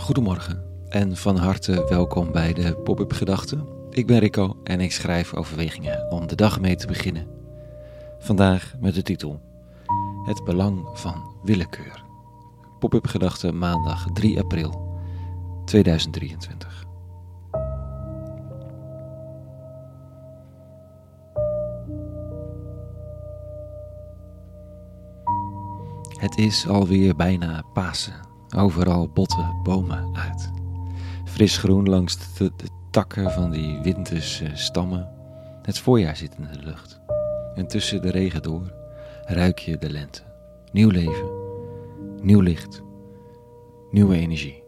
Goedemorgen en van harte welkom bij de Pop-up Gedachten. Ik ben Rico en ik schrijf overwegingen om de dag mee te beginnen. Vandaag met de titel Het belang van willekeur. Pop-up Gedachten maandag 3 april 2023. Het is alweer bijna Pasen. Overal botten bomen uit. Fris groen langs de, takken van die winterse stammen. Het voorjaar zit in de lucht. En tussen de regen door ruik je de lente. Nieuw leven, nieuw licht, nieuwe energie.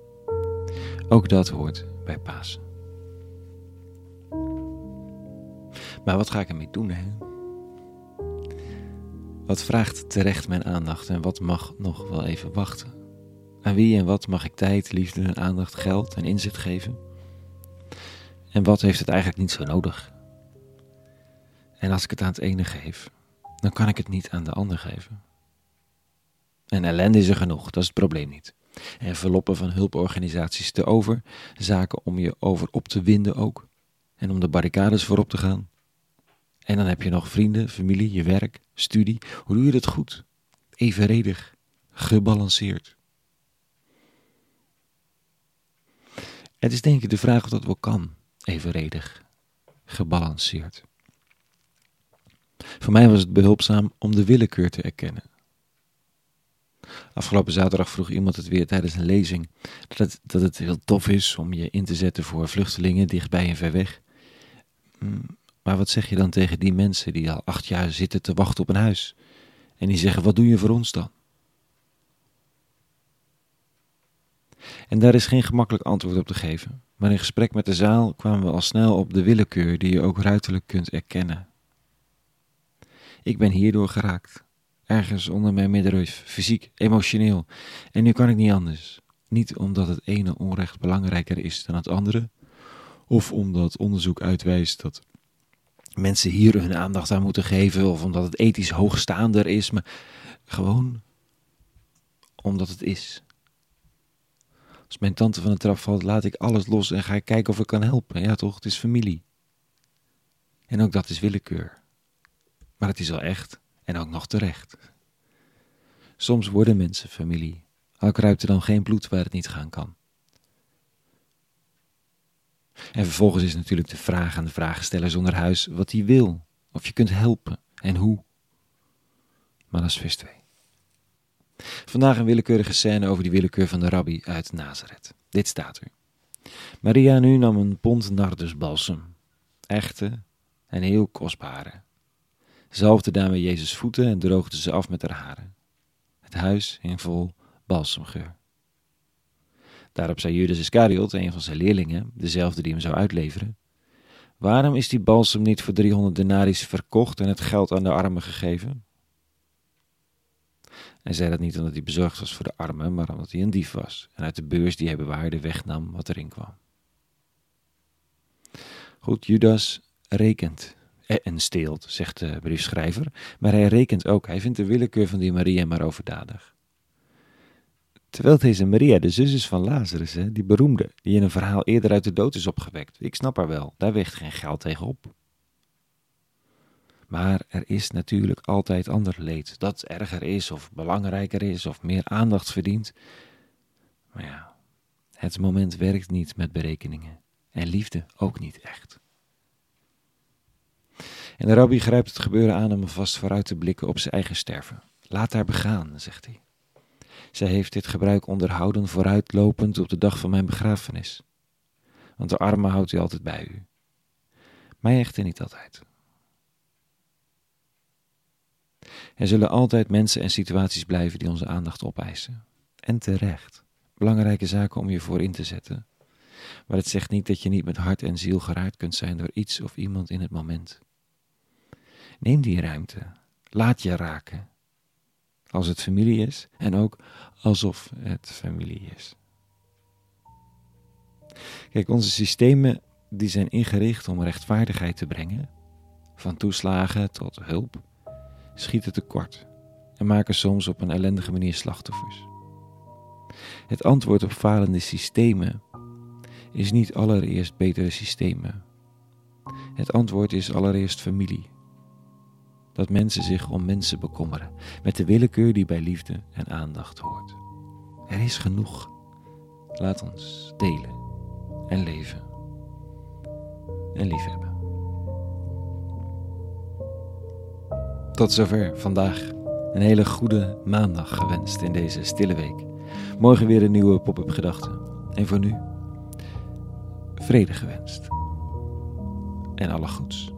Ook dat hoort bij Pasen. Maar wat ga ik ermee doen, hè? Wat vraagt terecht mijn aandacht en wat mag nog wel even wachten? Aan wie en wat mag ik tijd, liefde, aandacht, geld en inzet geven? En wat heeft het eigenlijk niet zo nodig? En als ik het aan het ene geef, dan kan ik het niet aan de ander geven. En ellende is er genoeg, dat is het probleem niet. En verloppen van hulporganisaties te over, zaken om je over op te winden ook. En om de barricades voorop te gaan. En dan heb je nog vrienden, familie, je werk, studie. Hoe doe je dat goed? Evenredig, gebalanceerd. Het is denk ik de vraag of dat wel kan, evenredig, gebalanceerd. Voor mij was het behulpzaam om de willekeur te erkennen. Afgelopen zaterdag vroeg iemand het weer tijdens een lezing dat het, dat het heel tof is om je in te zetten voor vluchtelingen dichtbij en ver weg. Mm, maar wat zeg je dan tegen die mensen die al acht jaar zitten te wachten op een huis en die zeggen: Wat doe je voor ons dan? En daar is geen gemakkelijk antwoord op te geven. Maar in gesprek met de zaal kwamen we al snel op de willekeur die je ook ruiterlijk kunt erkennen. Ik ben hierdoor geraakt. Ergens onder mijn middenrif, fysiek, emotioneel. En nu kan ik niet anders. Niet omdat het ene onrecht belangrijker is dan het andere, of omdat onderzoek uitwijst dat mensen hier hun aandacht aan moeten geven, of omdat het ethisch hoogstaander is, maar gewoon omdat het is. Als mijn tante van de trap valt, laat ik alles los en ga ik kijken of ik kan helpen. Ja toch, het is familie. En ook dat is willekeur. Maar het is al echt en ook nog terecht. Soms worden mensen familie, al kruipt er dan geen bloed waar het niet gaan kan. En vervolgens is natuurlijk de vraag aan de vragensteller zonder huis wat hij wil, of je kunt helpen en hoe. Maar dat is vers 2. Vandaag een willekeurige scène over die willekeur van de rabbi uit Nazareth. Dit staat er. Maria nu nam een pond nardusbalsem, echte en heel kostbare. Zalfde daarmee Jezus' voeten en droogde ze af met haar haren. Het huis hing vol balsemgeur. Daarop zei Judas Iscariot, een van zijn leerlingen, dezelfde die hem zou uitleveren: Waarom is die balsem niet voor 300 denaries verkocht en het geld aan de armen gegeven? Hij zei dat niet omdat hij bezorgd was voor de armen, maar omdat hij een dief was en uit de beurs die hij bewaarde wegnam wat erin kwam. Goed, Judas rekent en steelt, zegt de briefschrijver, maar hij rekent ook. Hij vindt de willekeur van die Maria maar overdadig. Terwijl deze Maria de zus is van Lazarus, hè, die beroemde, die in een verhaal eerder uit de dood is opgewekt. Ik snap haar wel, daar weegt geen geld tegen op. Maar er is natuurlijk altijd ander leed dat erger is of belangrijker is of meer aandacht verdient. Maar ja, het moment werkt niet met berekeningen en liefde ook niet echt. En de rabbi grijpt het gebeuren aan om vast vooruit te blikken op zijn eigen sterven. Laat haar begaan, zegt hij. Zij heeft dit gebruik onderhouden vooruitlopend op de dag van mijn begrafenis. Want de armen houdt u altijd bij u. Mij echter niet altijd. Er zullen altijd mensen en situaties blijven die onze aandacht opeisen. En terecht. Belangrijke zaken om je voor in te zetten. Maar het zegt niet dat je niet met hart en ziel geraakt kunt zijn door iets of iemand in het moment. Neem die ruimte. Laat je raken. Als het familie is en ook alsof het familie is. Kijk, onze systemen die zijn ingericht om rechtvaardigheid te brengen, van toeslagen tot hulp, schieten tekort en maken soms op een ellendige manier slachtoffers. Het antwoord op falende systemen is niet allereerst betere systemen. Het antwoord is allereerst familie. Dat mensen zich om mensen bekommeren, met de willekeur die bij liefde en aandacht hoort. Er is genoeg. Laat ons delen en leven en liefhebben. Tot zover vandaag. Een hele goede maandag gewenst in deze stille week. Morgen weer een nieuwe pop-up gedachte. En voor nu, vrede gewenst. En alle goeds.